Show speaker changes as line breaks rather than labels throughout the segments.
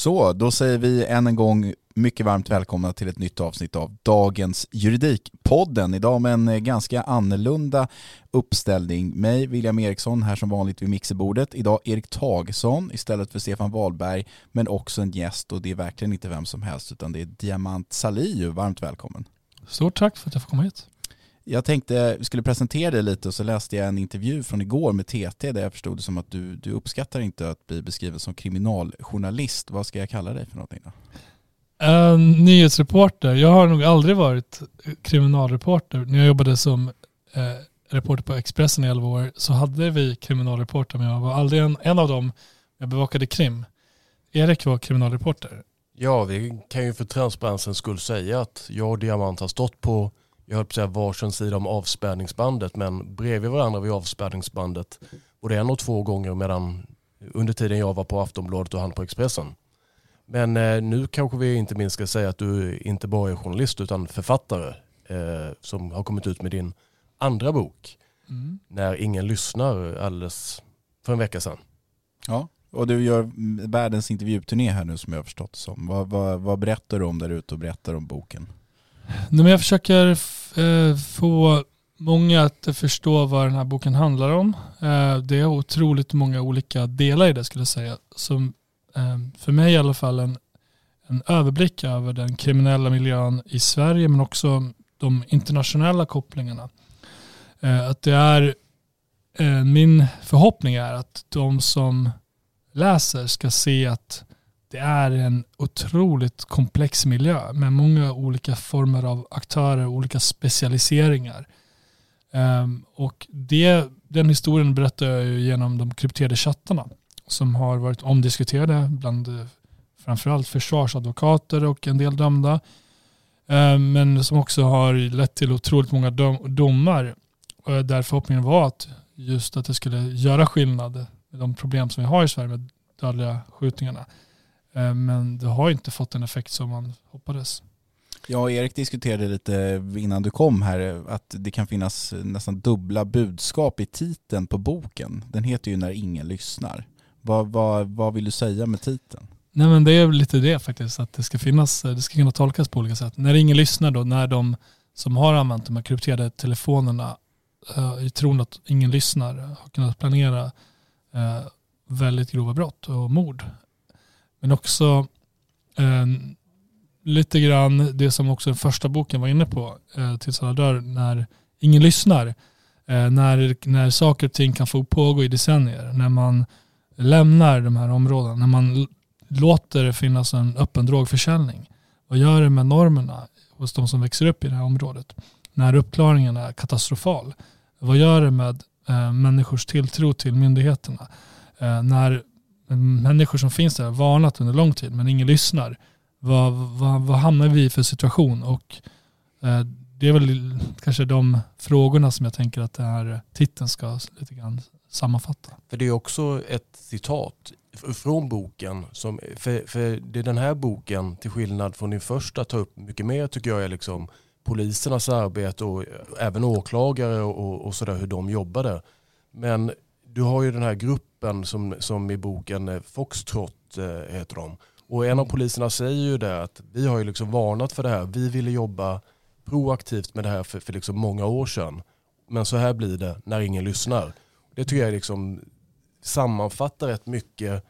Så, då säger vi än en gång mycket varmt välkomna till ett nytt avsnitt av Dagens Juridikpodden. Idag med en eh, ganska annorlunda uppställning. Mig, William Eriksson, här som vanligt vid mixerbordet. Idag Erik Tagesson istället för Stefan Wahlberg, men också en gäst och det är verkligen inte vem som helst utan det är Diamant Salihu. Varmt välkommen.
Stort tack för att jag får komma hit.
Jag tänkte vi skulle presentera dig lite och så läste jag en intervju från igår med TT där jag förstod det som att du, du uppskattar inte att bli beskriven som kriminaljournalist. Vad ska jag kalla dig för någonting då?
Uh, nyhetsreporter. Jag har nog aldrig varit kriminalreporter. När jag jobbade som uh, reporter på Expressen i 11 år så hade vi kriminalreporter men jag var aldrig en, en av dem. Jag bevakade krim. Erik var kriminalreporter.
Ja, vi kan ju för transparensens skull säga att jag och Diamant har stått på jag höll på att säga varsin sida om avspärrningsbandet men bredvid varandra vid avspärrningsbandet både en och två gånger medan under tiden jag var på Aftonbladet och han på Expressen. Men eh, nu kanske vi inte minst ska säga att du inte bara är journalist utan författare eh, som har kommit ut med din andra bok mm. När ingen lyssnar alldeles för en vecka sedan.
Ja, och du gör världens intervjuturné här nu som jag har förstått som. Vad, vad, vad berättar du om där ute och berättar om boken?
Nej, men jag försöker eh, få många att förstå vad den här boken handlar om. Eh, det är otroligt många olika delar i det skulle jag säga. Som eh, för mig i alla fall en, en överblick över den kriminella miljön i Sverige men också de internationella kopplingarna. Eh, att det är eh, min förhoppning är att de som läser ska se att det är en otroligt komplex miljö med många olika former av aktörer, och olika specialiseringar. Um, och det, den historien berättar jag ju genom de krypterade chattarna som har varit omdiskuterade bland framförallt försvarsadvokater och en del dömda. Um, men som också har lett till otroligt många dom, domar. Där förhoppningen var att just att det skulle göra skillnad med de problem som vi har i Sverige med dödliga skjutningarna. Eh, men det har inte fått den effekt som man hoppades.
Jag och Erik diskuterade lite innan du kom här att det kan finnas nästan dubbla budskap i titeln på boken. Den heter ju När ingen lyssnar. Vad, vad, vad vill du säga med titeln?
Nej men det är lite det faktiskt, att det ska finnas, det ska kunna tolkas på olika sätt. När ingen lyssnar då, när de som har använt de här krypterade telefonerna uh, i tron att ingen lyssnar har kunnat planera väldigt grova brott och mord men också eh, lite grann det som också den första boken var inne på, eh, Tills alla dör, när ingen lyssnar. Eh, när, när saker och ting kan få pågå i decennier. När man lämnar de här områdena. När man låter det finnas en öppen drogförsäljning. Vad gör det med normerna hos de som växer upp i det här området? När uppklaringen är katastrofal. Vad gör det med eh, människors tilltro till myndigheterna. Eh, när människor som finns där har varnat under lång tid men ingen lyssnar. Vad, vad, vad hamnar vi i för situation? Och eh, det är väl kanske de frågorna som jag tänker att den här titeln ska lite grann sammanfatta.
För det är också ett citat från boken. Som, för, för det är den här boken, till skillnad från din första, tar upp mycket mer tycker jag är liksom polisernas arbete och även åklagare och, och sådär hur de jobbade. Men du har ju den här gruppen som, som i boken eh, Foxtrot eh, heter de. Och en av poliserna säger ju det att vi har ju liksom varnat för det här. Vi ville jobba proaktivt med det här för, för liksom många år sedan. Men så här blir det när ingen lyssnar. Det tycker jag liksom sammanfattar rätt mycket.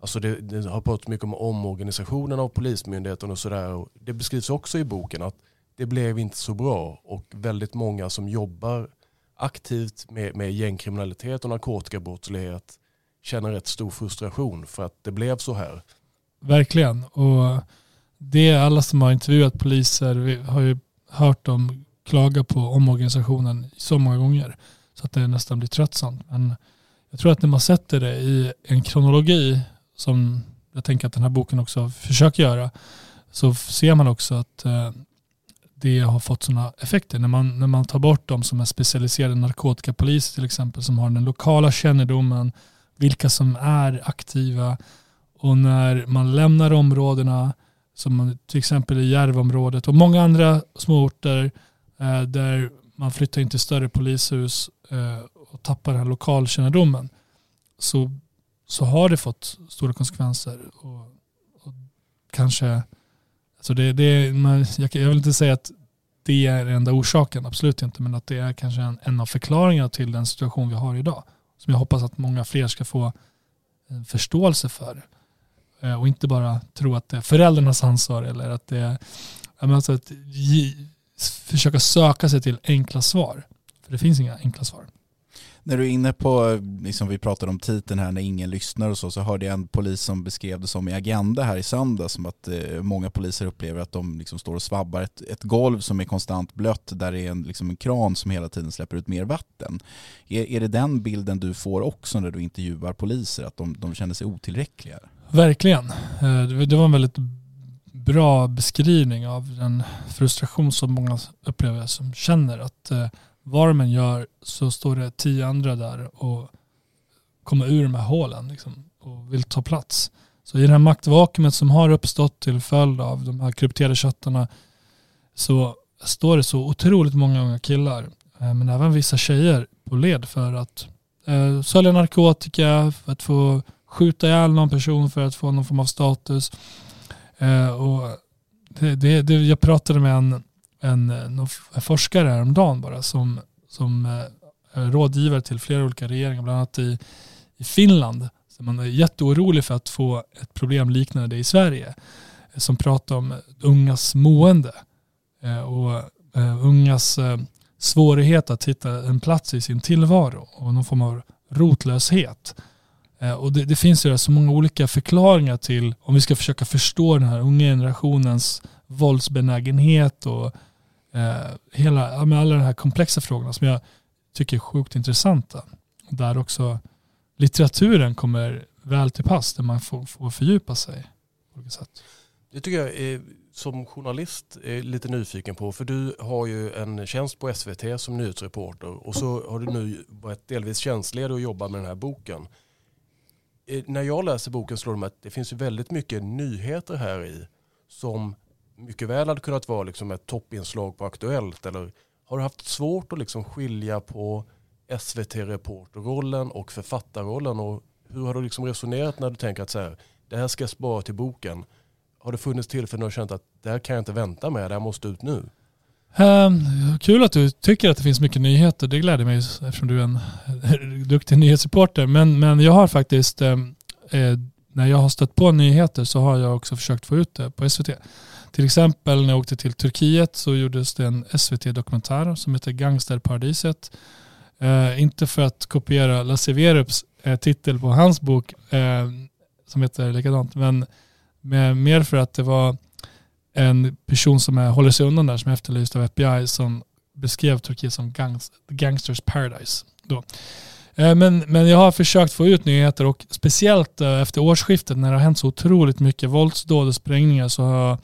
Alltså det, det har pratat mycket om omorganisationen av Polismyndigheten och sådär. Det beskrivs också i boken att det blev inte så bra och väldigt många som jobbar aktivt med, med gängkriminalitet och narkotikabrottslighet känner rätt stor frustration för att det blev så här.
Verkligen. Och det är alla som har intervjuat poliser vi har ju hört dem klaga på omorganisationen så många gånger så att det nästan blir tröttsamt. Men jag tror att när man sätter det i en kronologi som jag tänker att den här boken också försöker göra så ser man också att eh, det har fått sådana effekter. När man, när man tar bort de som är specialiserade narkotikapoliser till exempel som har den lokala kännedomen, vilka som är aktiva och när man lämnar områdena som till exempel i Järvaområdet och många andra småorter eh, där man flyttar in till större polishus eh, och tappar den här lokalkännedomen så, så har det fått stora konsekvenser. Och, och kanske Alltså det, det, man, jag, jag vill inte säga att det är den enda orsaken, absolut inte, men att det är kanske en, en av förklaringarna till den situation vi har idag. Som jag hoppas att många fler ska få eh, förståelse för. Eh, och inte bara tro att det är föräldrarnas ansvar eller att det är, alltså att försöka söka sig till enkla svar. För det finns inga enkla svar.
När du är inne på, liksom vi pratade om titeln här när ingen lyssnar och så, så hörde jag en polis som beskrev det som i Agenda här i söndag som att eh, många poliser upplever att de liksom står och svabbar ett, ett golv som är konstant blött där det är en, liksom en kran som hela tiden släpper ut mer vatten. Är, är det den bilden du får också när du intervjuar poliser, att de, de känner sig otillräckliga?
Verkligen. Eh, det var en väldigt bra beskrivning av den frustration som många upplever som känner att eh, vad de än gör så står det tio andra där och kommer ur de här hålen liksom, och vill ta plats. Så i det här maktvakuumet som har uppstått till följd av de här krypterade chattarna så står det så otroligt många unga killar, eh, men även vissa tjejer på led för att eh, sälja narkotika, för att få skjuta ihjäl någon person för att få någon form av status. Eh, och det, det, det, jag pratade med en en, eh, en forskare häromdagen bara som, som eh, är rådgivare till flera olika regeringar, bland annat i, i Finland. Så man är jätteorolig för att få ett problem liknande det i Sverige. Eh, som pratar om ungas mående och ungas svårighet att hitta en plats i sin tillvaro och någon form av rotlöshet. Och det, det, finns ju så många olika förklaringar till, om vi ska försöka förstå den här unga generationens våldsbenägenhet och eh, hela, med alla de här komplexa frågorna som jag tycker är sjukt intressanta. Där också litteraturen kommer väl till pass, där man får, får fördjupa sig på olika sätt.
Det tycker jag är, som journalist är lite nyfiken på, för du har ju en tjänst på SVT som nyhetsreporter och så har du nu varit delvis tjänstledig och jobbar med den här boken. Eh, när jag läser boken slår det mig att det finns väldigt mycket nyheter här i som mycket väl hade kunnat vara liksom ett toppinslag på Aktuellt? Eller har du haft svårt att liksom skilja på SVT-reporterrollen och författarrollen? Och hur har du liksom resonerat när du tänker att så här, det här ska jag spara till boken? Har det funnits tillfällen när du har känt att det här kan jag inte vänta med, det här måste ut nu?
Um, kul att du tycker att det finns mycket nyheter. Det gläder mig eftersom du är en duktig nyhetsreporter. Men, men jag har faktiskt, um, eh, när jag har stött på nyheter så har jag också försökt få ut det på SVT. Till exempel när jag åkte till Turkiet så gjordes det en SVT-dokumentär som heter Gangsterparadiset. Eh, inte för att kopiera Lasse Werups eh, titel på hans bok eh, som heter likadant, men med, mer för att det var en person som är, håller sig undan där som är efterlyst av FBI som beskrev Turkiet som gangs, Gangsters Paradise. Då. Eh, men, men jag har försökt få ut nyheter och speciellt eh, efter årsskiftet när det har hänt så otroligt mycket våldsdåd och sprängningar så har jag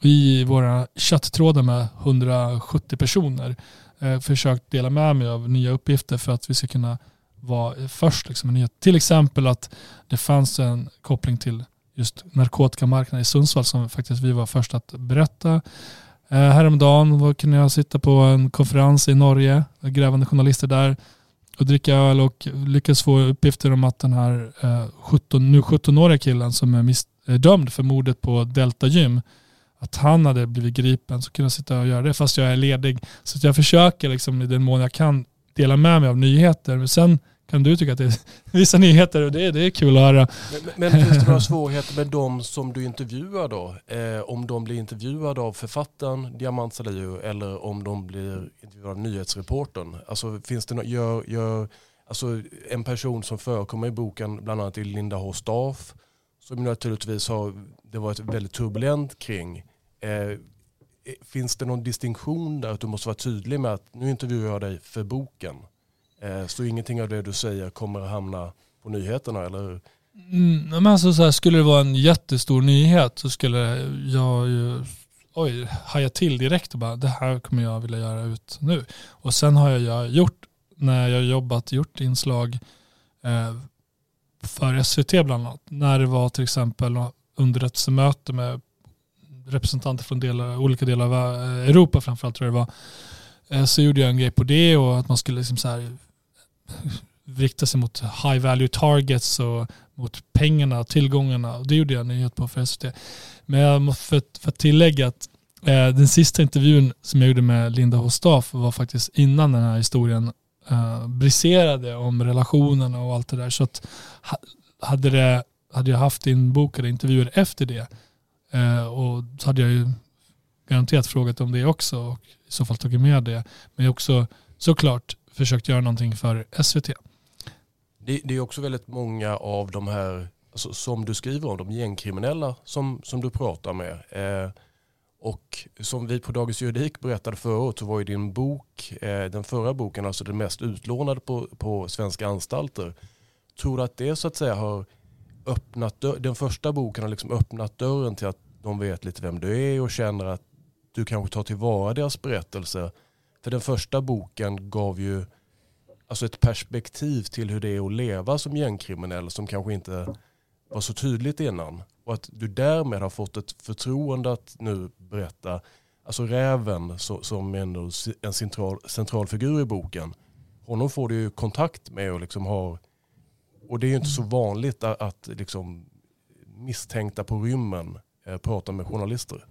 i våra chatttrådar med 170 personer eh, försökt dela med mig av nya uppgifter för att vi ska kunna vara först. Liksom. Till exempel att det fanns en koppling till just narkotikamarknaden i Sundsvall som faktiskt vi var först att berätta. Eh, häromdagen var, kunde jag sitta på en konferens i Norge, grävande journalister där och dricka öl och lyckas få uppgifter om att den här eh, 17, nu 17-åriga killen som är mis- är dömd för mordet på Delta Gym, att han hade blivit gripen så kunde jag sitta och göra det fast jag är ledig. Så att jag försöker liksom i den mån jag kan dela med mig av nyheter. Men sen kan du tycka att det är vissa nyheter och det, det är kul att höra.
Men, men finns det några svårigheter med de som du intervjuar då? Eh, om de blir intervjuade av författaren Diamant Salihu eller om de blir intervjuade av nyhetsreportern? Alltså finns det no gör, gör, alltså en person som förekommer i boken, bland annat är Linda H. Staff, som naturligtvis har det varit väldigt turbulent kring. Eh, finns det någon distinktion där att du måste vara tydlig med att nu intervjuar jag dig för boken? Eh, så ingenting av det du säger kommer att hamna på nyheterna eller?
Mm, men alltså så här, skulle det vara en jättestor nyhet så skulle jag ju oj, haja till direkt och bara det här kommer jag vilja göra ut nu. Och sen har jag gjort, när jag jobbat, gjort inslag eh, för SVT bland annat. När det var till exempel underrättelsemöte med representanter från delar, olika delar av eh, Europa framförallt tror jag det var. Eh, så gjorde jag en grej på det och att man skulle liksom så här eh, rikta sig mot high value targets och mot pengarna och tillgångarna. Och det gjorde jag en nyhet på för SVT. Men jag måste för, för att tillägga att eh, den sista intervjun som jag gjorde med Linda Hostaf var faktiskt innan den här historien eh, briserade om relationerna och allt det där. Så att ha, hade, det, hade jag haft inbokade intervjuer efter det eh, och så hade jag ju garanterat frågat om det också och i så fall tagit med det. Men jag också såklart försökt göra någonting för SVT.
Det, det är också väldigt många av de här, alltså, som du skriver om, de gängkriminella som, som du pratar med. Eh, och som vi på Dagens Juridik berättade förut så var ju din bok, eh, den förra boken, alltså den mest utlånade på, på svenska anstalter. Tror du att det så att säga har öppnat dörren, den första boken har liksom öppnat dörren till att de vet lite vem du är och känner att du kanske tar tillvara deras berättelse. För den första boken gav ju alltså ett perspektiv till hur det är att leva som gängkriminell som kanske inte var så tydligt innan. Och att du därmed har fått ett förtroende att nu berätta, alltså Räven som är en central, central figur i boken, honom får du ju kontakt med och liksom har, och det är ju inte så vanligt att, att liksom misstänkta på rymmen eh, pratar med journalister.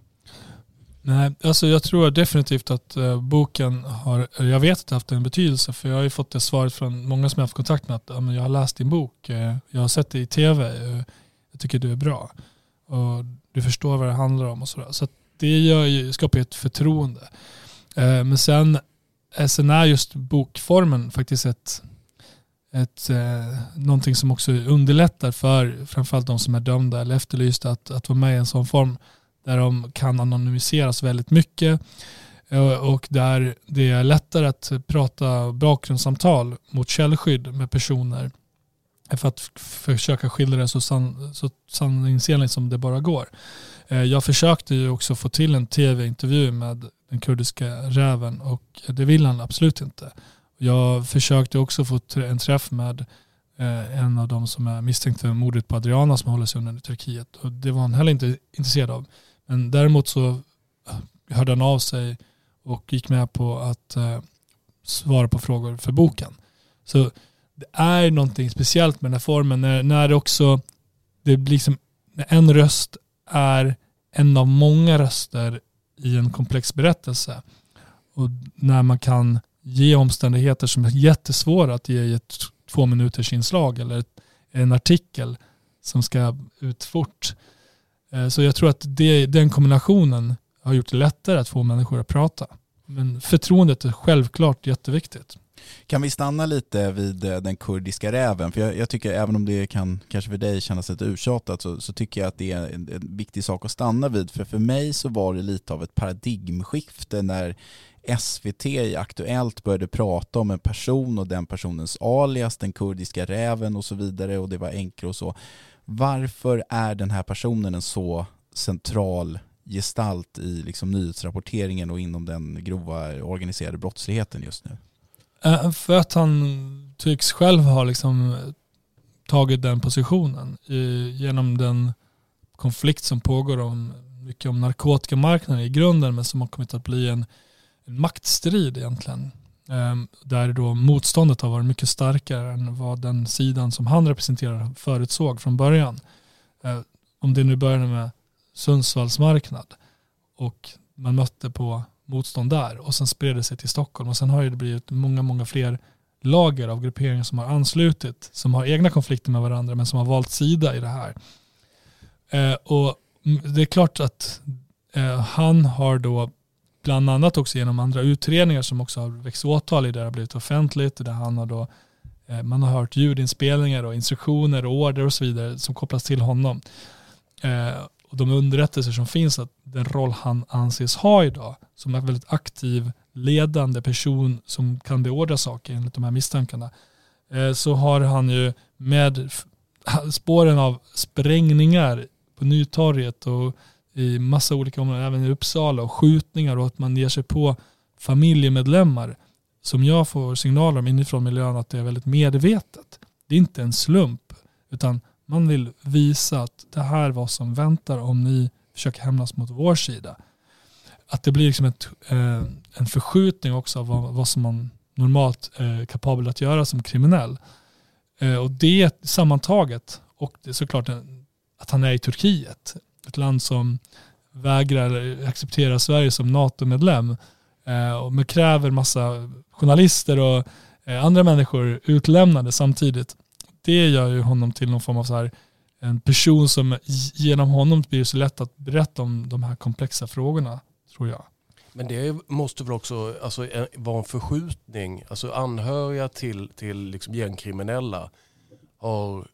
Nej, alltså jag tror definitivt att eh, boken har, jag vet att det har haft en betydelse för jag har ju fått det svaret från många som jag har haft kontakt med att ja, men jag har läst din bok, eh, jag har sett det i tv, eh, jag tycker du är bra och du förstår vad det handlar om och sådär. Så det gör ju, skapar ju ett förtroende. Eh, men sen, eh, sen är just bokformen faktiskt ett, ett, eh, någonting som också underlättar för framförallt de som är dömda eller efterlysta att, att vara med i en sån form där de kan anonymiseras väldigt mycket eh, och där det är lättare att prata bakgrundssamtal mot källskydd med personer för att försöka skildra det så, san, så sanningsenligt som det bara går. Eh, jag försökte ju också få till en tv-intervju med den kurdiska räven och det vill han absolut inte. Jag försökte också få en träff med eh, en av de som är misstänkt för mordet på Adriana som håller sig undan i Turkiet och det var han heller inte intresserad av. Men däremot så eh, hörde han av sig och gick med på att eh, svara på frågor för boken. Så det är någonting speciellt med den här formen när, när det också, det blir liksom, när en röst är en av många röster i en komplex berättelse. Och när man kan ge omständigheter som är jättesvåra att ge i ett två minuters inslag eller en artikel som ska ut fort eh, så jag tror att det, den kombinationen har gjort det lättare att få människor att prata. Men förtroendet är självklart jätteviktigt.
Kan vi stanna lite vid eh, den kurdiska räven? För jag, jag, tycker, även om det kan kanske för dig kännas lite urtjatat, så, så tycker jag att det är en, en, viktig sak att stanna vid. För för mig så var det lite av ett paradigmskifte när SVT i Aktuellt började prata om en person och den personens alias, den kurdiska räven och så vidare och det var enkelt och så. Varför är den här personen en så central gestalt i liksom nyhetsrapporteringen och inom den grova organiserade brottsligheten just nu?
Eh, för att han tycks själv ha liksom tagit den positionen genom den konflikt som pågår om mycket om narkotikamarknaden i grunden men som har kommit att bli en, en maktstrid egentligen. Ehm, där då motståndet har varit mycket starkare än vad den sidan som han representerar förutsåg från början. Ehm, om det nu började med Sundsvalls marknad och man mötte på motstånd där och sen spred det sig till Stockholm och sen har det blivit många, många fler lager av grupperingar som har anslutit, som har egna konflikter med varandra men som har valt sida i det här. Eh, och det är klart att eh, han har då bland annat också genom andra utredningar som också har växt åtal i det har blivit offentligt där han har då eh, man har hört ljudinspelningar och instruktioner och order och så vidare som kopplas till honom. Eh, och de underrättelser som finns att den roll han anses ha idag som en väldigt aktiv ledande person som kan beordra saker enligt de här misstankarna eh, så har han ju med spåren av sprängningar på Nytorget och i massa olika områden, även i Uppsala och skjutningar och att man ger sig på familjemedlemmar som jag får signaler om inifrån miljön att det är väldigt medvetet. Det är inte en slump utan man vill visa att det här är vad som väntar om ni försöker hämnas mot vår sida. Att det blir liksom ett, eh, en förskjutning också av vad, vad som man normalt eh, är kapabel att göra som kriminell. Eh, och det sammantaget och det är såklart en, att han är i Turkiet, ett land som vägrar acceptera Sverige som NATO-medlem eh, och kräver massa journalister och eh, andra människor utlämnade samtidigt. Det gör ju honom till någon form av så här, en person som genom honom blir det så lätt att berätta om de här komplexa frågorna, tror jag.
Men det måste väl också alltså, eh, vara en förskjutning, alltså anhöriga till, till liksom gängkriminella har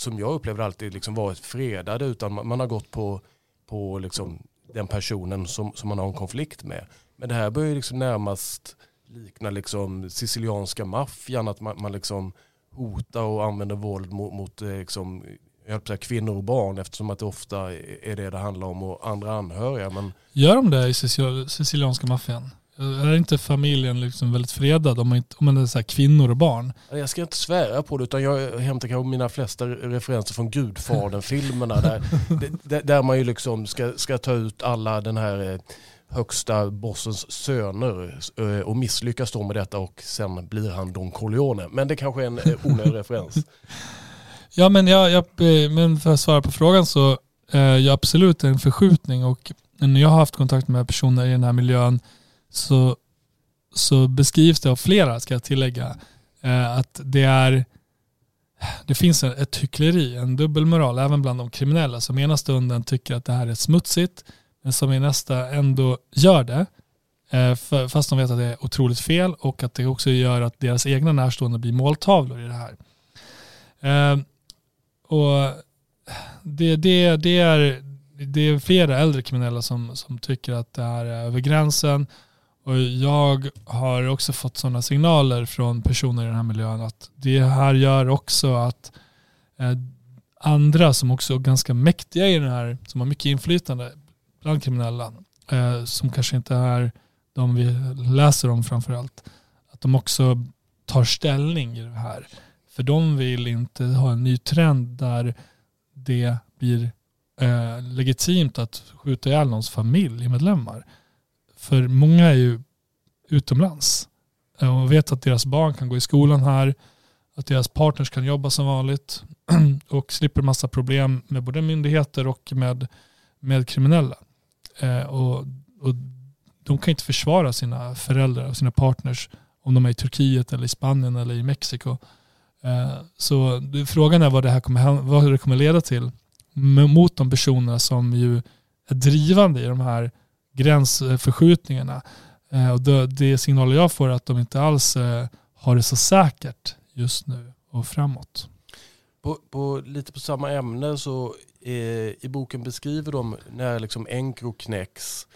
som jag upplever alltid liksom varit fredade utan man har gått på, på liksom den personen som, som man har en konflikt med. Men det här börjar liksom närmast likna liksom sicilianska maffian, att man, man liksom hotar och använder våld mot, mot liksom, jag säga, kvinnor och barn eftersom att det ofta är det det handlar om och andra anhöriga. Men...
Gör de det i sicilianska maffian? Är inte familjen liksom väldigt fredad om man, inte, om man är så kvinnor och barn?
Jag ska inte svära på det utan jag hämtar kanske mina flesta referenser från Gudfadern-filmerna där, där man ju liksom ska, ska ta ut alla den här eh, högsta bossens söner eh, och misslyckas då med detta och sen blir han Don Corleone. Men det kanske är en eh, onödig referens.
Ja men, jag, jag, men för att svara på frågan så är jag absolut en förskjutning och jag har haft kontakt med personer i den här miljön så, så beskrivs det av flera, ska jag tillägga, eh, att det är det finns ett hyckleri, en dubbelmoral även bland de kriminella som ena stunden tycker att det här är smutsigt men som i nästa ändå gör det eh, fast de vet att det är otroligt fel och att det också gör att deras egna närstående blir måltavlor i det här. Eh, och det, det, det, är, det är flera äldre kriminella som, som tycker att det här är över gränsen och jag har också fått sådana signaler från personer i den här miljön att det här gör också att eh, andra som också är ganska mäktiga i den här, som har mycket inflytande bland kriminella, eh, som kanske inte är de vi läser om framförallt, att de också tar ställning i det här. För de vill inte ha en ny trend där det blir eh, legitimt att skjuta ihjäl någons familjemedlemmar. För många är ju utomlands eh, och vet att deras barn kan gå i skolan här, att deras partners kan jobba som vanligt och slipper massa problem med både myndigheter och med, med kriminella. Eh, och, och de kan inte försvara sina föräldrar och sina partners om de är i Turkiet eller i Spanien eller i Mexiko. Eh, så frågan är vad det här kommer, vad det kommer leda till mot de personerna som ju är drivande i de här gränsförskjutningarna. Eh, och det, det signaler jag får är att de inte alls eh, har det så säkert just nu och framåt.
På, på lite på samma ämne så eh, i boken beskriver de när liksom Encro knäcks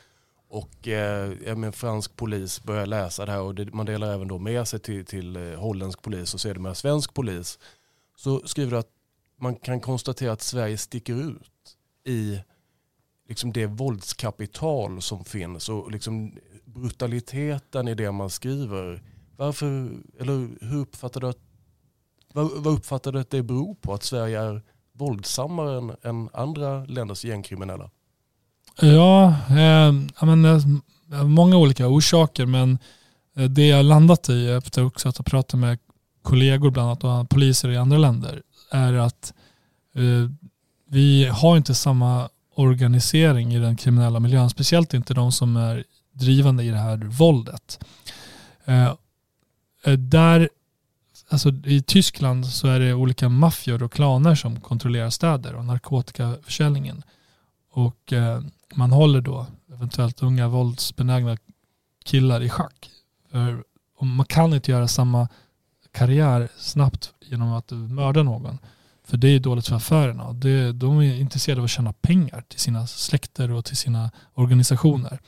och eh, fransk polis börjar läsa det här och det, man delar även då med sig till, till eh, holländsk polis och sedermera svensk polis. Så skriver du att man kan konstatera att Sverige sticker ut i liksom det våldskapital som finns och liksom brutaliteten i det man skriver. Varför, eller hur uppfattar du att, vad, vad uppfattar du att det beror på att Sverige är våldsammare än, än andra länders gängkriminella?
Ja, eh, men, eh, många olika orsaker men eh, det jag landat i efter också att ha pratat med kollegor bland annat och poliser i andra länder är att eh, vi har inte samma organisering i den kriminella miljön, speciellt inte de som är drivande i det här våldet. Eh, eh, där, alltså I Tyskland så är det olika maffior och klaner som kontrollerar städer och narkotikaförsäljningen. Och eh, man håller då eventuellt unga våldsbenägna killar i schack. För man kan inte göra samma karriär snabbt genom att mörda någon. För det är dåligt för affärerna. Det, de är intresserade av att tjäna pengar till sina släkter och till sina organisationer.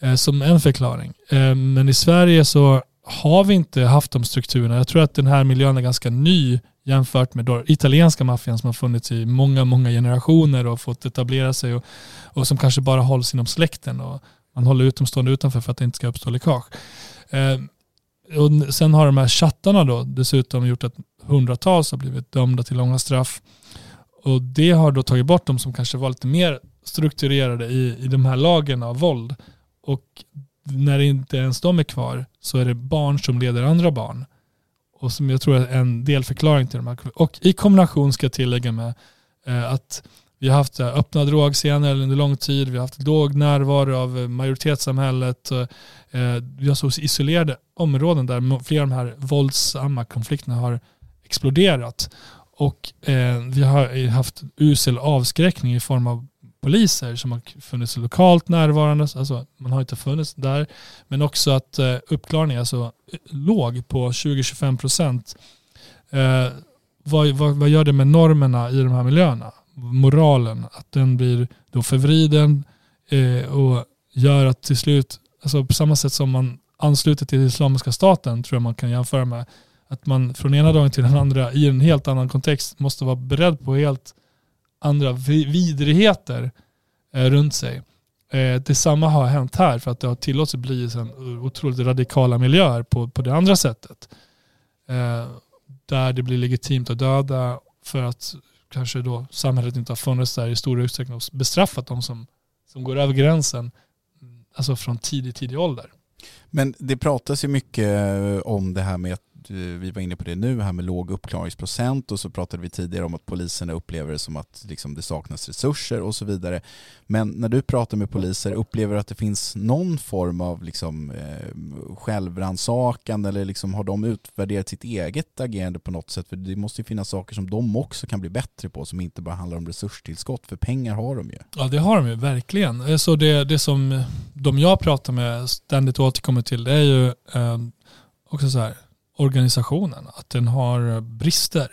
Eh, som en förklaring. Eh, men i Sverige så har vi inte haft de strukturerna. Jag tror att den här miljön är ganska ny jämfört med då italienska maffian som har funnits i många, många generationer och fått etablera sig och, och som kanske bara hålls inom släkten och man håller utomstående utanför för att det inte ska uppstå läckage. Eh, och sen har de här chattarna då dessutom gjort att hundratals har blivit dömda till långa straff. Och det har då tagit bort de som kanske var lite mer strukturerade i, i de här lagen av våld. Och när inte ens de är kvar så är det barn som leder andra barn. Och som jag tror är en delförklaring till de här. Och i kombination ska jag tillägga med eh, att vi har haft eh, öppna drogscener under lång tid. Vi har haft låg närvaro av eh, majoritetssamhället. Eh, vi har så isolerade områden där flera av de här våldsamma konflikterna har exploderat. Och eh, vi har haft usel avskräckning i form av poliser som har funnits lokalt närvarande, alltså man har inte funnits där, men också att eh, uppklarning är så låg på 20-25 procent. Eh, vad, vad, vad gör det med normerna i de här miljöerna? moralen, att den blir då förvriden eh, och gör att till slut, alltså på samma sätt som man ansluter till Islamiska staten tror jag man kan jämföra med, att man från ena dagen till den andra i en helt annan kontext måste vara beredd på helt andra vidrigheter eh, runt sig. Eh, detsamma har hänt här för att det har tillåtits bli en otroligt radikala miljöer på, på det andra sättet. Eh, där det blir legitimt att döda för att kanske då samhället inte har funnits där i stor utsträckning och bestraffat de som, som går över gränsen, alltså från tidig, tidig ålder.
Men det pratas ju mycket om det här med att Eh, vi var inne på det nu här med låg uppklaringsprocent och så pratade vi tidigare om att poliserna upplever det som att liksom det saknas resurser och så vidare. Men när du pratar med poliser, upplever du att det finns någon form av liksom, eh, självrannsakan eller liksom, har de utvärderat sitt eget agerande på något sätt? För det måste ju finnas saker som de också kan bli bättre på som inte bara handlar om resurstillskott, för pengar har de ju.
Ja det har de ju verkligen. Eh, så det, det som de jag pratar med ständigt återkommer till det är ju eh, också så här, organisationen, att den har brister.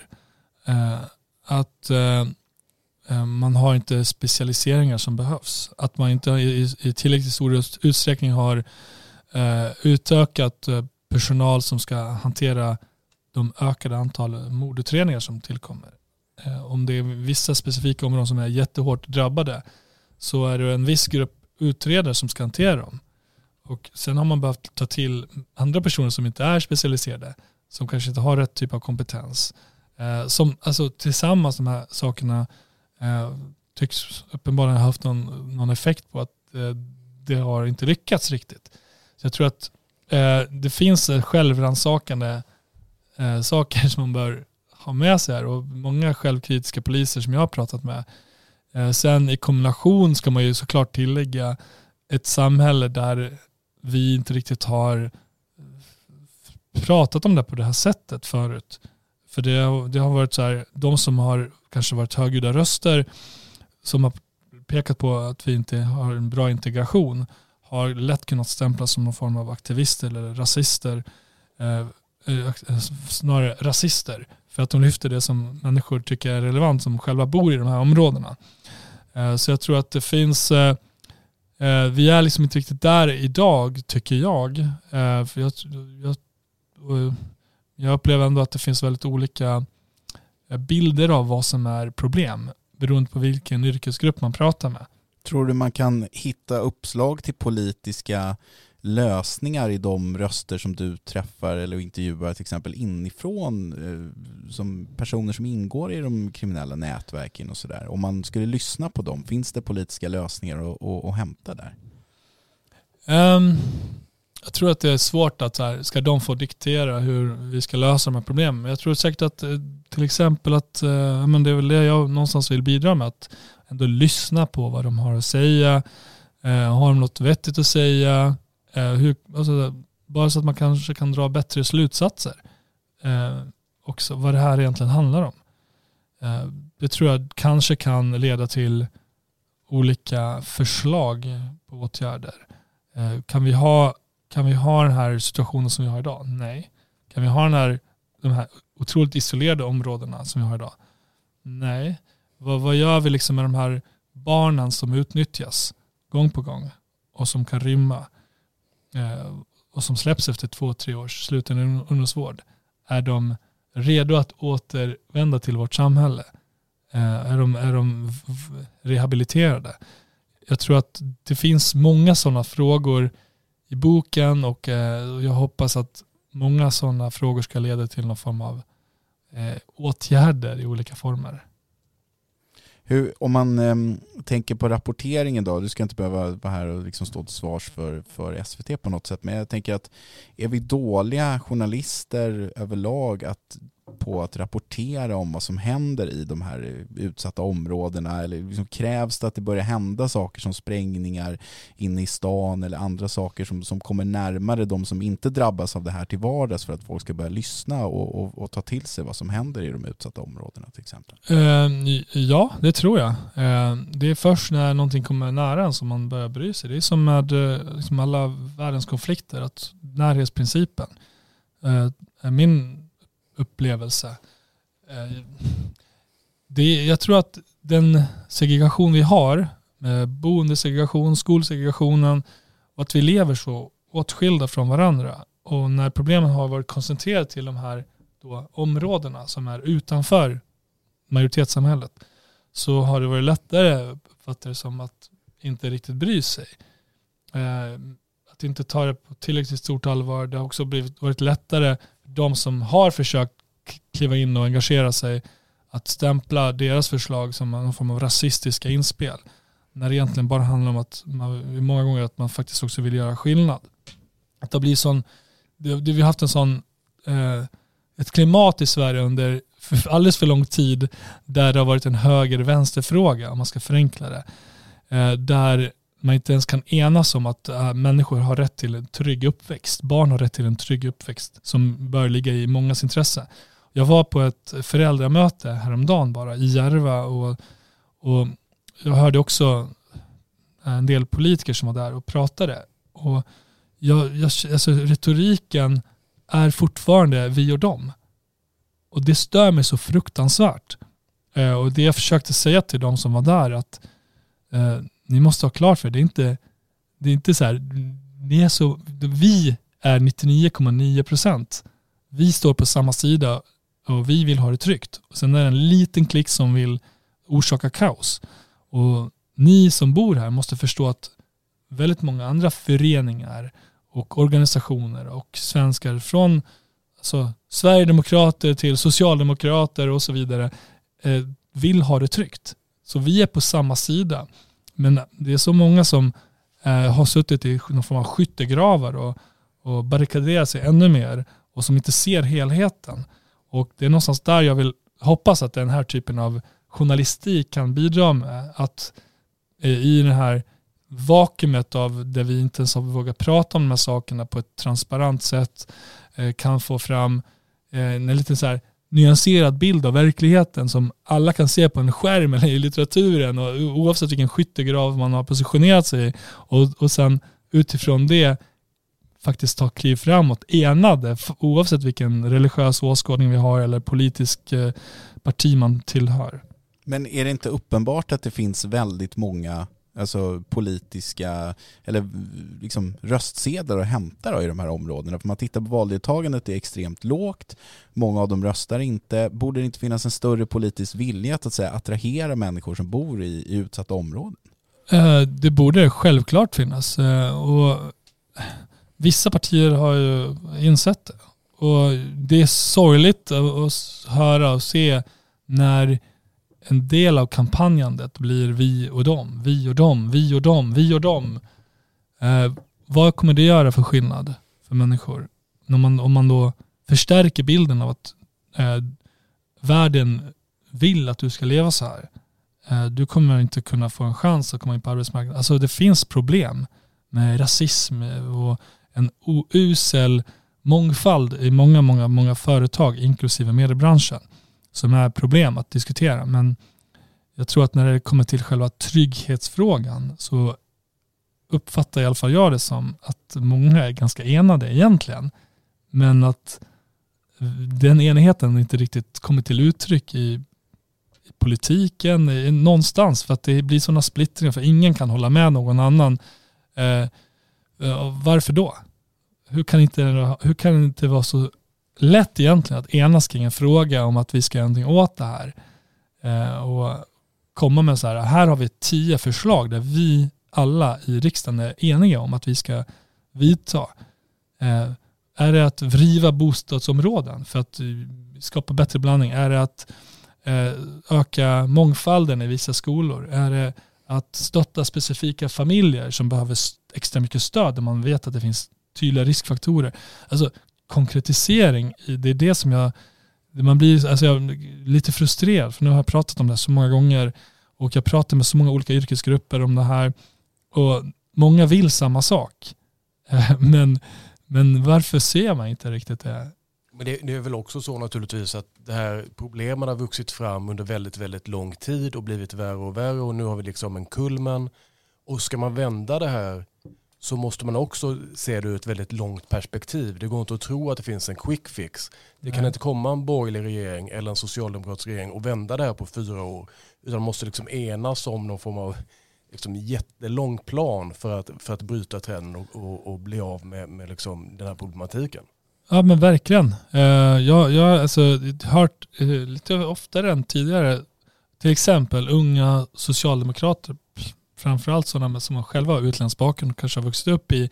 Eh, att eh, eh, man har inte specialiseringar som behövs. Att man inte i tillräckligt stor utsträckning har eh, utökat eh, personal som ska hantera de ökade antal mordutredningar som tillkommer. Om det är vissa specifika områden som är jättehårt drabbade så är det en viss grupp utredare som ska hantera dem. Och sen har man behövt ta till andra personer som inte är specialiserade, som kanske inte har rätt typ av kompetens. Eh, som, alltså tillsammans de här sakerna eh, tycks uppenbarligen ha haft någon, någon effekt på att eh, det har inte lyckats riktigt. Så jag tror att eh, det finns självrannsakande eh, saker som man bör ha med sig här och många självkritiska poliser som jag har pratat med. Eh, sen i kombination ska man ju såklart tillägga ett samhälle där vi inte riktigt har eh, pratat om det på det här sättet förut. För det, det har varit så här, de som har kanske varit högljudda röster som har pekat på att vi inte har en bra integration har lätt kunnat stämplas som någon form av aktivister eller rasister. Eh, eh, eh, snarare rasister. För att de lyfter det som människor tycker är relevant som själva bor i de här områdena. Eh, så jag tror att det finns eh, Eh, vi är liksom inte riktigt där idag, tycker jag. Eh, för jag, jag, eh, jag upplever ändå att det finns väldigt olika eh, bilder av vad som är problem beroende på vilken yrkesgrupp man pratar med.
Tror du man kan hitta uppslag till politiska lösningar i de röster som du träffar eller intervjuar till exempel inifrån eh, som personer som ingår i de kriminella nätverken och sådär. Om man skulle lyssna på dem, finns det politiska lösningar att, att, att hämta där?
Um, jag tror att det är svårt att så här, ska de få diktera hur vi ska lösa de här problemen. Jag tror säkert att eh, till exempel att, uh, men det är väl det jag någonstans vill bidra med, att ändå lyssna på vad de har att säga. Uh, har de något vettigt att säga? Eh, hur, alltså, bara så att man kanske kan dra bättre slutsatser. Eh, också vad det här egentligen handlar om. Eh, det tror jag kanske kan leda till olika förslag på åtgärder. Eh, kan, vi ha, kan vi ha den här situationen som vi har idag? Nej. Kan vi ha den här, de här otroligt isolerade områdena som vi har idag? Nej. Vad, vad gör vi liksom med de här barnen som utnyttjas gång på gång och som kan rymma? Eh, och som släpps efter två, tre års sluten ungdomsvård, är de redo att återvända till vårt samhälle? Eh, är de, är de rehabiliterade? Jag tror att det finns många sådana frågor i boken eh, och jag hoppas att många sådana frågor ska leda till någon form av åtgärder i olika former.
Hur, om man eh, tänker på rapporteringen då, du ska inte behöva vara här och liksom stå till svars för, för SVT på något sätt, men jag tänker att är vi dåliga journalister överlag att på att rapportera om vad som händer i de här utsatta områdena? Eller liksom krävs det att det börjar hända saker som sprängningar inne i stan eller andra saker som, som kommer närmare de som inte drabbas av det här till vardags för att folk ska börja lyssna och, och, och ta till sig vad som händer i de utsatta områdena till exempel?
Uh, ja, det tror jag. Uh, det är först när någonting kommer nära en som man börjar bry sig. Det är som med eh, liksom alla världens konflikter, att närhetsprincipen. min upplevelse. Eh, det, jag tror att den segregation vi har, boendesegregation, skolsegregationen och att vi lever så åtskilda från varandra och när problemen har varit koncentrerade till de här då, områdena som är utanför majoritetssamhället så har det varit lättare, uppfattar det som, att inte riktigt bry sig. Eh, att inte ta det på tillräckligt stort allvar. Det har också blivit, varit lättare de som har försökt kliva in och engagera sig att stämpla deras förslag som någon form av rasistiska inspel. När det egentligen bara handlar om att man, många gånger att man faktiskt också vill göra skillnad. Att det blir sån, det, det, vi har haft en sån, eh, ett klimat i Sverige under för alldeles för lång tid där det har varit en höger-vänster-fråga om man ska förenkla det. Eh, där man inte ens kan enas om att äh, människor har rätt till en trygg uppväxt. Barn har rätt till en trygg uppväxt som bör ligga i mångas intresse. Jag var på ett föräldramöte häromdagen bara i Järva och, och jag hörde också äh, en del politiker som var där och pratade. Och jag, jag, alltså retoriken är fortfarande vi och dem. Och det stör mig så fruktansvärt. Eh, och det jag försökte säga till de som var där att eh, ni måste ha klart för er, det är inte, det är inte så här, ni är så, vi är 99,9 procent. Vi står på samma sida och vi vill ha det tryggt. Och sen är det en liten klick som vill orsaka kaos. Och ni som bor här måste förstå att väldigt många andra föreningar och organisationer och svenskar från alltså, Sverigedemokrater till Socialdemokrater och så vidare eh, vill ha det tryggt. Så vi är på samma sida. Men det är så många som eh, har suttit i någon form av skyttegravar och, och barrikaderat sig ännu mer och som inte ser helheten. Och det är någonstans där jag vill hoppas att den här typen av journalistik kan bidra med att eh, i det här vakuumet av där vi inte ens har vågat prata om de här sakerna på ett transparent sätt eh, kan få fram eh, en liten så här nyanserad bild av verkligheten som alla kan se på en skärm eller i litteraturen och oavsett vilken skyttegrav man har positionerat sig i och, och sen utifrån det faktiskt ta kliv framåt enade oavsett vilken religiös åskådning vi har eller politisk eh, parti man tillhör.
Men är det inte uppenbart att det finns väldigt många alltså politiska eller liksom röstsedlar att hämta då i de här områdena? För man tittar på valdeltagandet, det är extremt lågt. Många av dem röstar inte. Borde det inte finnas en större politisk vilja att, att säga, attrahera människor som bor i, i utsatta områden?
Eh, det borde självklart finnas. Eh, och vissa partier har ju insett det. Och det är sorgligt att höra och se när en del av kampanjandet blir vi och dem, vi och dem, vi och dem, vi och dem. Eh, vad kommer det göra för skillnad för människor? Om man, om man då förstärker bilden av att eh, världen vill att du ska leva så här. Eh, du kommer inte kunna få en chans att komma in på arbetsmarknaden. Alltså det finns problem med rasism och en usel mångfald i många, många, många företag, inklusive mediebranschen, som är problem att diskutera. Men jag tror att när det kommer till själva trygghetsfrågan så uppfattar i alla fall jag det som att många är ganska enade egentligen. Men att den enigheten inte riktigt kommer till uttryck i politiken någonstans för att det blir sådana splittringar för ingen kan hålla med någon annan. Eh, eh varför då? hur kan, inte, hur kan det inte vara så lätt egentligen att enas kring en fråga om att vi ska göra någonting åt det här. Eh, och komma med så här, här har vi tio förslag där vi alla i riksdagen är eniga om att vi ska vidta. Eh, är det att vriva bostadsområden för att eh, skapa bättre blandning? Är det att eh, öka mångfalden i vissa skolor? Är det att stötta specifika familjer som behöver extra mycket stöd där man vet att det finns tydliga riskfaktorer. Alltså konkretisering, det är det som jag, man blir alltså jag lite frustrerad för nu har jag pratat om det så många gånger och jag pratar med så många olika yrkesgrupper om det här och många vill samma sak. Men, men varför ser man inte riktigt det?
Men det, det, är väl också så naturligtvis att det här problemen har vuxit fram under väldigt, väldigt lång tid och blivit värre och värre och nu har vi liksom en kulmen. Och ska man vända det här så måste man också se det ur ett väldigt långt perspektiv. Det går inte att tro att det finns en quick fix. Det kan inte komma en borgerlig regering eller en socialdemokratisk regering och vända det här på fyra år. Utan man måste liksom enas om någon form av liksom jättelång plan för att, för att bryta trenden och, och, och bli av med, med liksom den här problematiken.
Ja men verkligen. Uh, jag, jag har alltså hört uh, lite oftare än tidigare till exempel unga socialdemokrater framförallt sådana som själva har utländsk bakgrund och kanske har vuxit upp i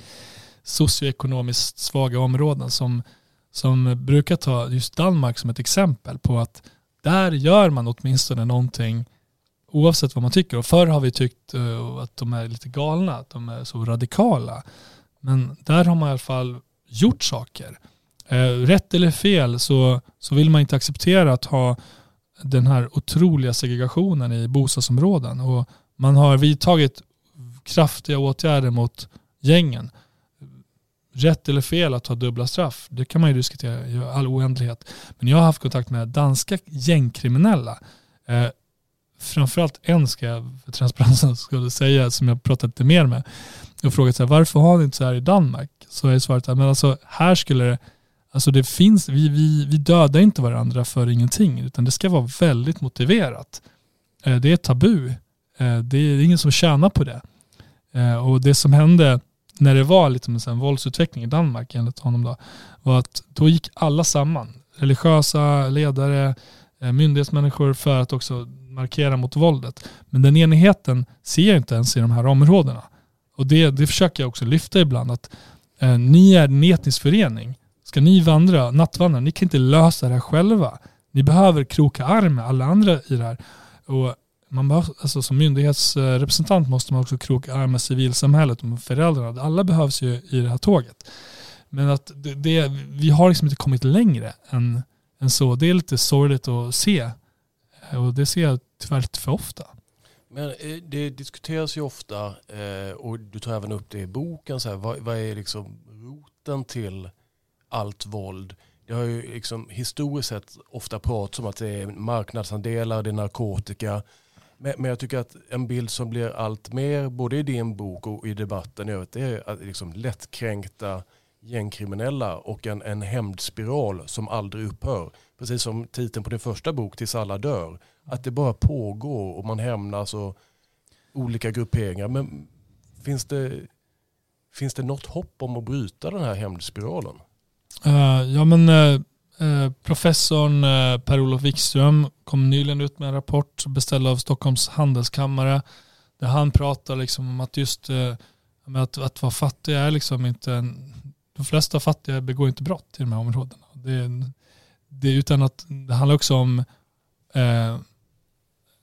socioekonomiskt svaga områden som, som brukar ta just Danmark som ett exempel på att där gör man åtminstone någonting oavsett vad man tycker. Och förr har vi tyckt uh, att de är lite galna, att de är så radikala. Men där har man i alla fall gjort saker. Uh, rätt eller fel så, så vill man inte acceptera att ha den här otroliga segregationen i bostadsområden. Och man har vidtagit kraftiga åtgärder mot gängen. Rätt eller fel att ha dubbla straff, det kan man ju diskutera i all oändlighet. Men jag har haft kontakt med danska gängkriminella. Eh, framförallt en ska jag för transparensen skulle säga som jag pratat lite mer med och frågat så här, varför har ni inte så här i Danmark? Så är svaret att men alltså, här skulle det, alltså det finns, vi, vi, vi dödar inte varandra för ingenting utan det ska vara väldigt motiverat. Eh, det är tabu Eh, det är ingen som tjänar på det. Eh, och det som hände när det var liksom en våldsutveckling i Danmark enligt honom då, var att då gick alla samman. Religiösa ledare, eh, myndighetsmänniskor för att också markera mot våldet. Men den enigheten ser jag inte ens i de här områdena. Och det, det försöker jag också lyfta ibland att eh, ni är en etnisk förening. Ska ni vandra, nattvandra, ni kan inte lösa det här själva. Ni behöver kroka arm med alla andra i det här. Och man bara, alltså som myndighetsrepresentant måste man också kroka arm med civilsamhället och föräldrarna. Alla behövs ju i det här tåget. Men att det, det, vi har liksom inte kommit längre än, än så. Det är lite sorgligt att se. Och det ser jag tyvärr lite för ofta.
Men eh, det diskuteras ju ofta, eh, och du tar även upp det i boken, så här, vad, vad är liksom roten till allt våld? Det har ju liksom historiskt sett ofta pratats om att det är marknadsandelar, det är narkotika, men, men jag tycker att en bild som blir allt mer, både i din bok och i debatten i övrigt, det är liksom lättkränkta gängkriminella och en, en hämndspiral som aldrig upphör. Precis som titeln på din första bok, Tills alla dör. Att det bara pågår och man hämnas och olika grupperingar. Men finns det, finns det något hopp om att bryta den här hämndspiralen?
Uh, ja men uh, Eh, professorn eh, Per-Olof Wikström kom nyligen ut med en rapport beställd av Stockholms handelskammare där han pratar liksom om att just eh, att, att vara fattig är liksom inte en, de flesta fattiga begår inte brott i de här områdena. Det, det, utan att det handlar också om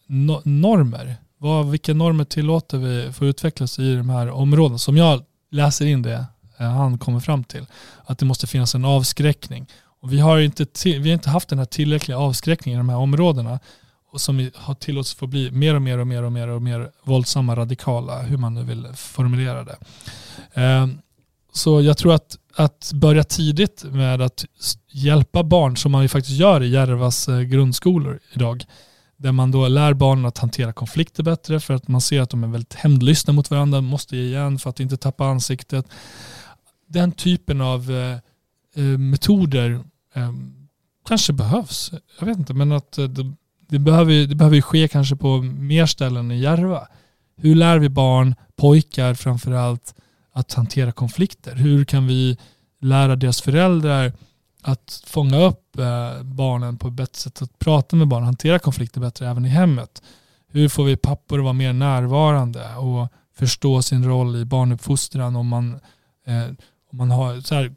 no, normer. Vad, vilka normer tillåter vi för att utvecklas i de här områdena? Som jag läser in det eh, han kommer fram till. Att det måste finnas en avskräckning. Och vi, har inte vi har inte haft den här tillräckliga avskräckningen i de här områdena och som har tillåtits få bli mer och mer och mer och mer och mer våldsamma, radikala, hur man nu vill formulera det. Ehm, så jag tror att, att börja tidigt med att hjälpa barn, som man ju faktiskt gör i Järvas eh, grundskolor idag, där man då lär barnen att hantera konflikter bättre för att man ser att de är väldigt hämndlystna mot varandra, måste ge igen för att inte tappa ansiktet. Den typen av eh Eh, metoder eh, kanske behövs. Jag vet inte, men att eh, det, det, behöver, det behöver ske kanske på mer ställen i Järva. Hur lär vi barn, pojkar framförallt, att hantera konflikter? Hur kan vi lära deras föräldrar att fånga upp eh, barnen på ett bättre sätt, att prata med barn, hantera konflikter bättre även i hemmet. Hur får vi pappor att vara mer närvarande och förstå sin roll i barnuppfostran om man, eh, om man har, så här,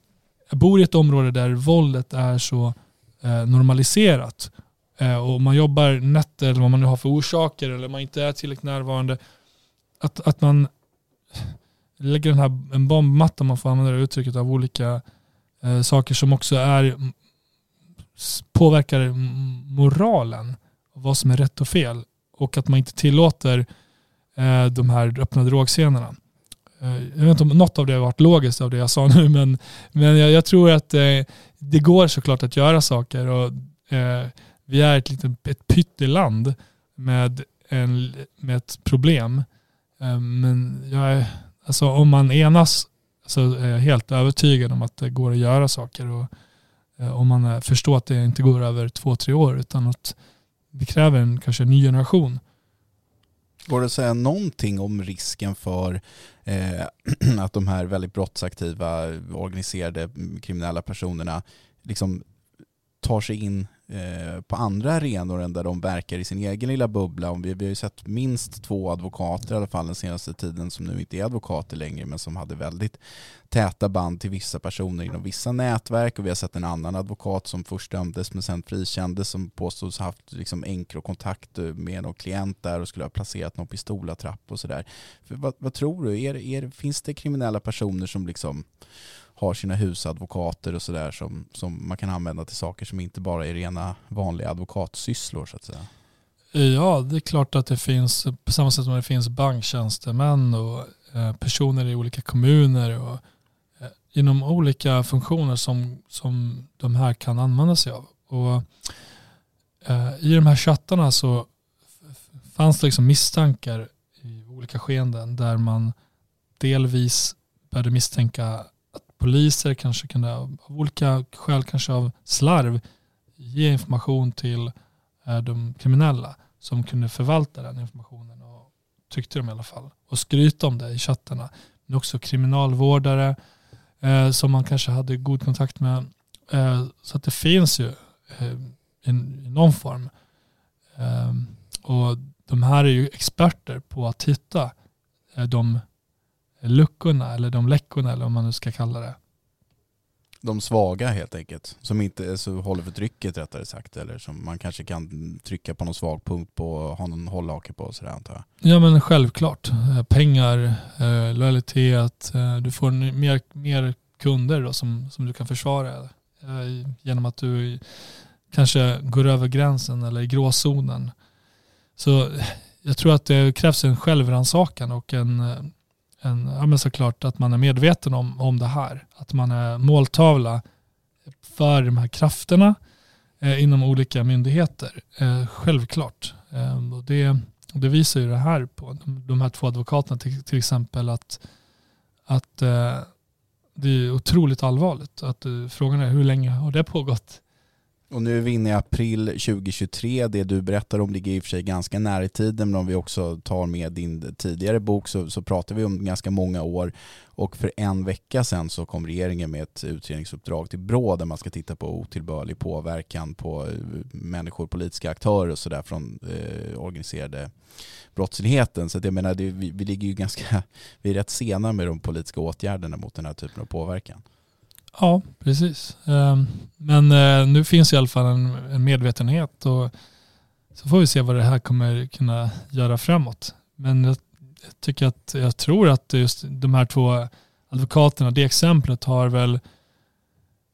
jag bor i ett område där våldet är så eh, normaliserat eh, och man jobbar nätter eller vad man nu har för orsaker eller man inte är tillräckligt närvarande. Att, att man lägger den här, en bombmatta, om man får använda det uttrycket, av olika eh, saker som också är mm, påverkar moralen, vad som är rätt och fel och att man inte tillåter eh, de här öppna drogscenerna. Eh, jag vet inte om något av det har varit logiskt av det jag sa nu men, men jag, jag tror att eh, det går såklart att göra saker och eh, vi är ett litet ett pytteland med, en, med ett problem. Eh, men jag, alltså, om man enas så är jag helt övertygad om att det går att göra saker. Och, eh, om man förstår att det inte går över två, tre år utan att det kräver en, kanske en ny generation.
Går det att säga någonting om risken för eh, att de här väldigt brottsaktiva, organiserade kriminella personerna liksom tar sig in Eh, på andra arenor än där de verkar i sin egen lilla bubbla. Vi, vi har ju sett minst två advokater i alla fall den senaste tiden som nu inte är advokater längre men som hade väldigt täta band till vissa personer inom vissa nätverk och vi har sett en annan advokat som först dömdes men sen frikändes som påstås ha haft liksom enkrokontakt med någon klient där och skulle ha placerat någon pistolattrapp och sådär. Vad, vad, tror du? Är, är, finns det kriminella personer som liksom har sina husadvokater och sådär som, som man kan använda till saker som inte bara är rena vanliga advokatsysslor så att säga.
Ja, det är klart att det finns, på samma sätt som det finns banktjänstemän och eh, personer i olika kommuner och eh, inom olika funktioner som, som de här kan använda sig av. Och eh, I de här chattarna så fanns det liksom misstankar i olika skeenden där man delvis började misstänka poliser kanske kunde av olika skäl, kanske av slarv, ge information till eh, de kriminella som kunde förvalta den informationen och tyckte de i alla fall. Och skryta om det i chattarna. Men också kriminalvårdare eh, som man kanske hade god kontakt med. Eh, så att det finns ju eh, i, i någon form. Eh, och de här är ju experter på att hitta eh, de luckorna eller de läckorna eller vad man nu ska kalla det.
De svaga helt enkelt, som inte så håller för trycket rättare sagt eller som man kanske kan trycka på någon svag punkt på och ha någon hållhake på sådär antar jag.
Ja men självklart. Eh, pengar, eh, lojalitet, eh, du får mer, mer kunder då som, som du kan försvara genom att du kanske går över gränsen eller i gråzonen. Så jag tror att det krävs en självrannsakan och en en, ja men såklart att man är medveten om, om det här. Att man är måltavla för de här krafterna eh, inom olika myndigheter. Eh, självklart. Eh, och det, det visar ju det här på de, de här två advokaterna till, till exempel att, att eh, det är otroligt allvarligt. Att, eh, frågan är hur länge har det pågått?
Och nu är vi inne i april 2023. Det du berättar om ligger i och för sig ganska nära i tiden, men om vi också tar med din tidigare bok så, så pratar vi om ganska många år. Och för en vecka sedan så kom regeringen med ett utredningsuppdrag till BRÅ där man ska titta på otillbörlig påverkan på eh, människor, politiska aktörer och sådär från eh, organiserade brottsligheten. Så att jag menar, det, vi, vi ligger ju ganska, vi är rätt sena med de politiska åtgärderna mot den här typen av påverkan.
Ja, precis. Ehm, men eh, nu finns i alla fall en medvetenhet och så får vi se vad det här kommer kunna göra framåt. Men jag tycker att, jag tror att just de här två advokaterna, det exemplet har väl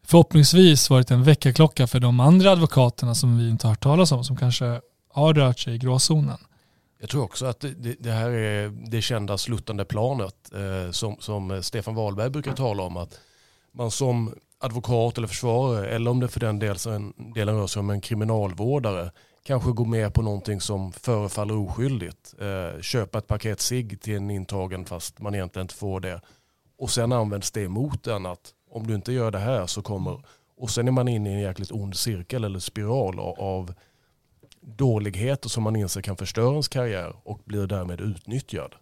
förhoppningsvis varit en väckarklocka för de andra advokaterna som vi inte har hört talas om, som kanske har rört sig i gråzonen.
Jag tror också att det, det här är det kända sluttande planet eh, som, som Stefan Wahlberg brukar tala om. att man som advokat eller försvarare eller om det för den delen, delen rör sig om en kriminalvårdare kanske går med på någonting som förefaller oskyldigt. Eh, köpa ett paket cigg till en intagen fast man egentligen inte får det. Och sen används det emot en att om du inte gör det här så kommer... Och sen är man inne i en jäkligt ond cirkel eller spiral av dåligheter som man inser kan förstöra ens karriär och blir därmed utnyttjad.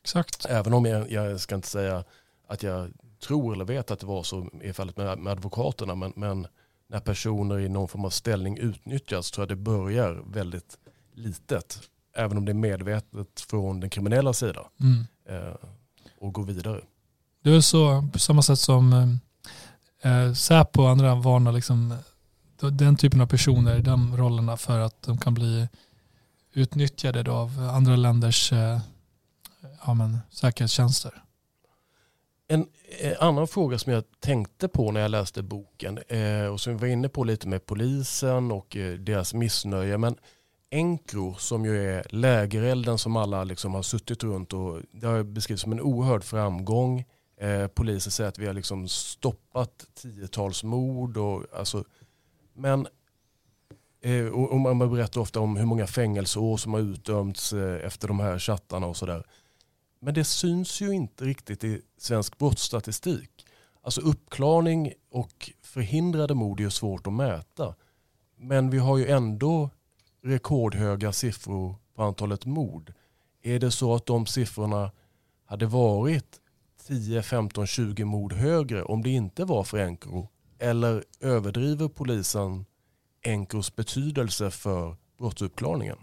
Exakt.
Även om jag, jag ska inte säga att jag tror eller vet att det var så i fallet med, med advokaterna. Men, men, när personer i någon form av ställning utnyttjas tror jag det börjar väldigt litet. Även om det är medvetet från den kriminella sidan. Mm. Eh, och går vidare.
Det är så på samma sätt som eh, eh Säpo och andra varnar liksom, den typen av personer i de rollerna för att de kan bli utnyttjade av andra länders eh, ja, men, säkerhetstjänster.
En eh, annan fråga som jag tänkte på när jag läste boken eh, och som vi var inne på lite med polisen och eh, deras missnöje. Men Encro som ju är lägerelden som alla liksom har suttit runt och det har beskrivits som en oerhörd framgång. polisen säger att vi har liksom stoppat tiotals mord. Och, alltså, men och man berättar ofta om hur många fängelseår som har utdömts efter de här chattarna och sådär. Men det syns ju inte riktigt i svensk brottsstatistik. Alltså uppklarning och förhindrade mord är svårt att mäta. Men vi har ju ändå rekordhöga siffror på antalet mord. Är det så att de siffrorna hade varit 10, 15, 20 mord högre om det inte var för Encro? Eller överdriver polisen Encros betydelse för brottsuppklarningen?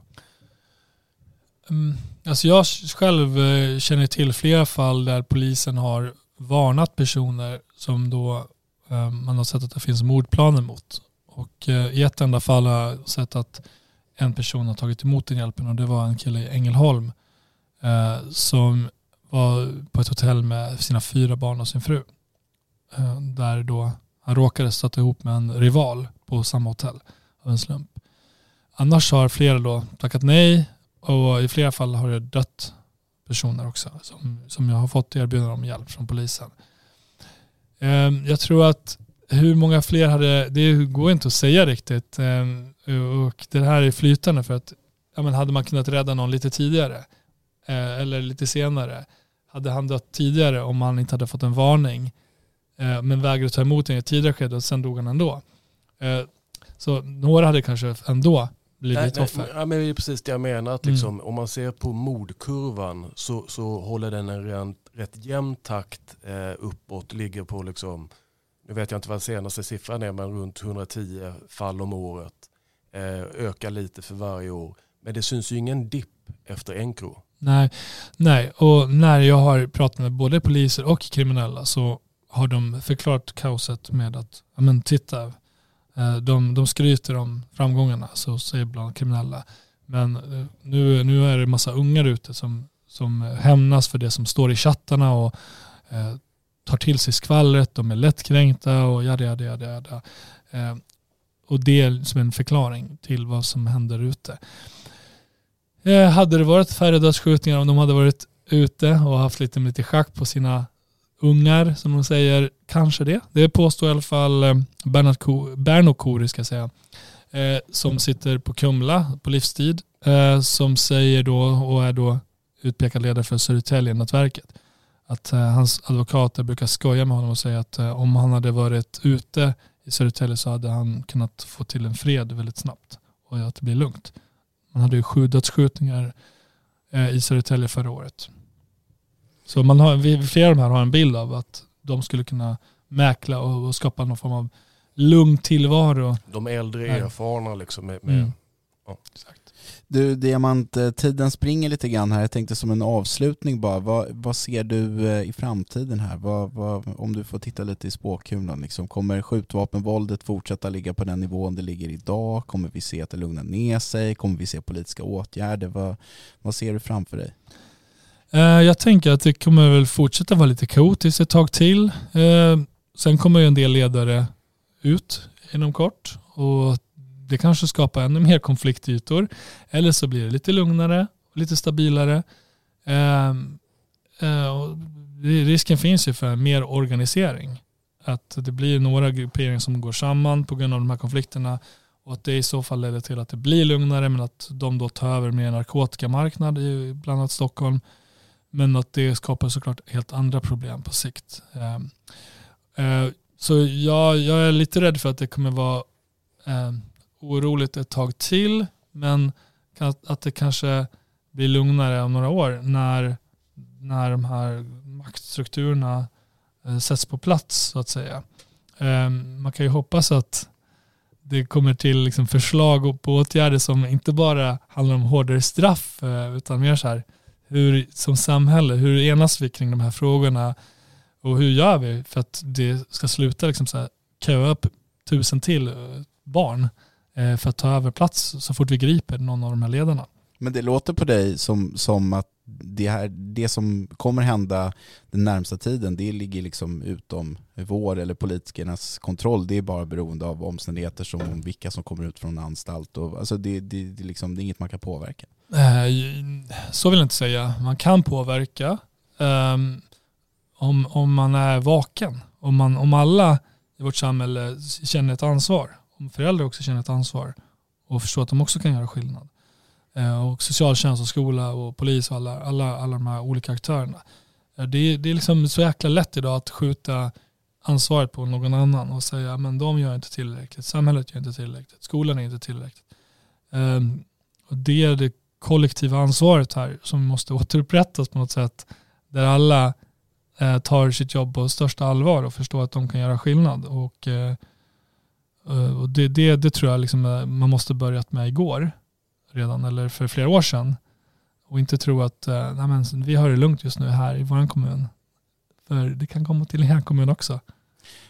Mm, alltså jag själv eh, känner till flera fall där polisen har varnat personer som då eh, man har sett att det finns mordplaner mot. Och eh, i ett enda fall har jag sett att en person har tagit emot den hjälpen och det var en kille i Ängelholm som var på ett hotell med sina fyra barn och sin fru. Där då han råkade stöta ihop med en rival på samma hotell av en slump. Annars har flera då tackat nej och i flera fall har det dött personer också som, som jag har fått erbjudande om hjälp från polisen. Ehm, jag tror att hur många fler hade, det går inte att säga riktigt. Ehm, och det här är flytande för att ja, men hade man kunnat rädda någon lite tidigare eh, eller lite senare. Hade han dött tidigare om han inte hade fått en varning eh, men vägrade ta emot den i ett tidigare skede och sen dog han ändå. Eh, så några hade kanske ändå blivit nej, offer.
ja, men det är precis det jag menar. Att liksom, mm. Om man ser på mordkurvan så, så håller den en rätt, rätt jämn takt eh, uppåt. Ligger på, liksom, nu vet jag inte vad senaste siffran är, men runt 110 fall om året. Eh, ökar lite för varje år. Men det syns ju ingen dipp efter Encro.
Nej, nej, och när jag har pratat med både poliser och kriminella så har de förklarat kaoset med att, ja men titta, Eh, de, de skryter om framgångarna, så säger bland kriminella. Men eh, nu, nu är det massa ungar ute som, som hämnas för det som står i chattarna och eh, tar till sig skvallret, de är lättkränkta och jada jada jada. jada. Eh, och det är som en förklaring till vad som händer ute. Eh, hade det varit färre dödsskjutningar om de hade varit ute och haft lite, lite schack på sina ungar som de säger, kanske det. Det påstår i alla fall eh, Berno Kori ska jag säga, eh, som sitter på Kumla på livstid, eh, som säger då och är då utpekad ledare för Södertälje-nätverket. Att eh, hans advokater brukar skoja med honom och säga att eh, om han hade varit ute i Södertälje så hade han kunnat få till en fred väldigt snabbt och att det blir lugnt. Man hade ju sju dödsskjutningar eh, i Södertälje förra året. Så man har, flera av de här har en bild av att de skulle kunna mäkla och, och skapa någon form av lugn tillvaro.
De äldre erfarna liksom. Med, med mm.
ja. Exakt. Du Diamant, tiden springer lite grann här. Jag tänkte som en avslutning bara, vad, vad ser du eh, i framtiden här? Vad, vad, om du får titta lite i spåkulan, liksom, kommer skjutvapenvåldet fortsätta ligga på den nivån det ligger idag? Kommer vi se att det lugnar ner sig? Kommer vi se politiska åtgärder? Vad, vad ser du framför dig?
Eh, jag tänker att det kommer väl fortsätta vara lite kaotiskt ett tag till. Eh, sen kommer ju en del ledare ut inom kort och det kanske skapar ännu mer konfliktytor. Eller så blir det lite lugnare lite stabilare. Ehm, eh, risken finns ju för mer organisering. Att det blir några grupperingar som går samman på grund av de här konflikterna och att det i så fall leder till att det blir lugnare men att de då tar över mer narkotikamarknad i bland annat Stockholm. Men att det skapar såklart helt andra problem på sikt. Ehm, eh, så jag, jag är lite rädd för att det kommer vara ehm, oroligt ett tag till men att det kanske blir lugnare om några år när, när de här maktstrukturerna eh, sätts på plats så att säga. Ehm, man kan ju hoppas att det kommer till liksom förslag på åtgärder som inte bara handlar om hårdare straff eh, utan mer så här hur som samhälle, hur enas vi kring de här frågorna och hur gör vi för att det ska sluta liksom så här, köa upp tusen till eh, barn Eh, för att ta över plats så fort vi griper någon av de här ledarna.
Men det låter på dig som, som att det, här, det som kommer hända den närmsta tiden, det ligger liksom utom vår eller politikernas kontroll. Det är bara beroende av omständigheter som vilka som kommer ut från anstalt. Och, alltså det, det, det, liksom, det är inget man kan påverka.
Eh, så vill jag inte säga. Man kan påverka um, om, om man är vaken. Om, man, om alla i vårt samhälle känner ett ansvar om föräldrar också känner ett ansvar och förstår att de också kan göra skillnad. Uh, och socialtjänst och skola och polis och alla, alla, alla de här olika aktörerna. Uh, det är, det är liksom så jäkla lätt idag att skjuta ansvaret på någon annan och säga men de gör inte tillräckligt, samhället gör inte tillräckligt, skolan är inte tillräckligt. Um, och det är det kollektiva ansvaret här som måste återupprättas på något sätt där alla eh, tar sitt jobb på största allvar och förstår att de kan göra skillnad. Och Eh, eh och det, det, det tror jag liksom eh, man måste börjat med igår redan eller för flera år sedan. Och inte tro att eh, nej men, vi har det lugnt just nu här i vår kommun. För det kan komma till er kommun också.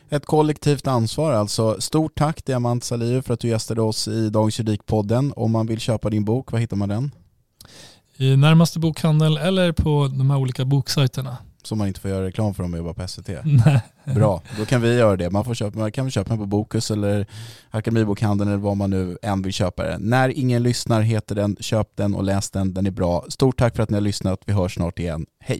Ett kollektivt ansvar alltså. Stort tack Diamant Salihu för att du gästade oss i Dagens Juridikpodden. Om man vill köpa din bok, var hittar man den?
I närmaste bokhandel eller på de här olika boksajterna.
Så man inte får göra reklam för dem och jobba på SVT?
Nej.
Bra, då kan vi göra det. Man, får köpa, man kan köpa den på Bokus eller Akademibokhandeln eller vad man nu än vill köpa den. När ingen lyssnar heter den, köp den och läs den, den är bra. Stort tack för att ni har lyssnat, vi hörs snart igen. Hej!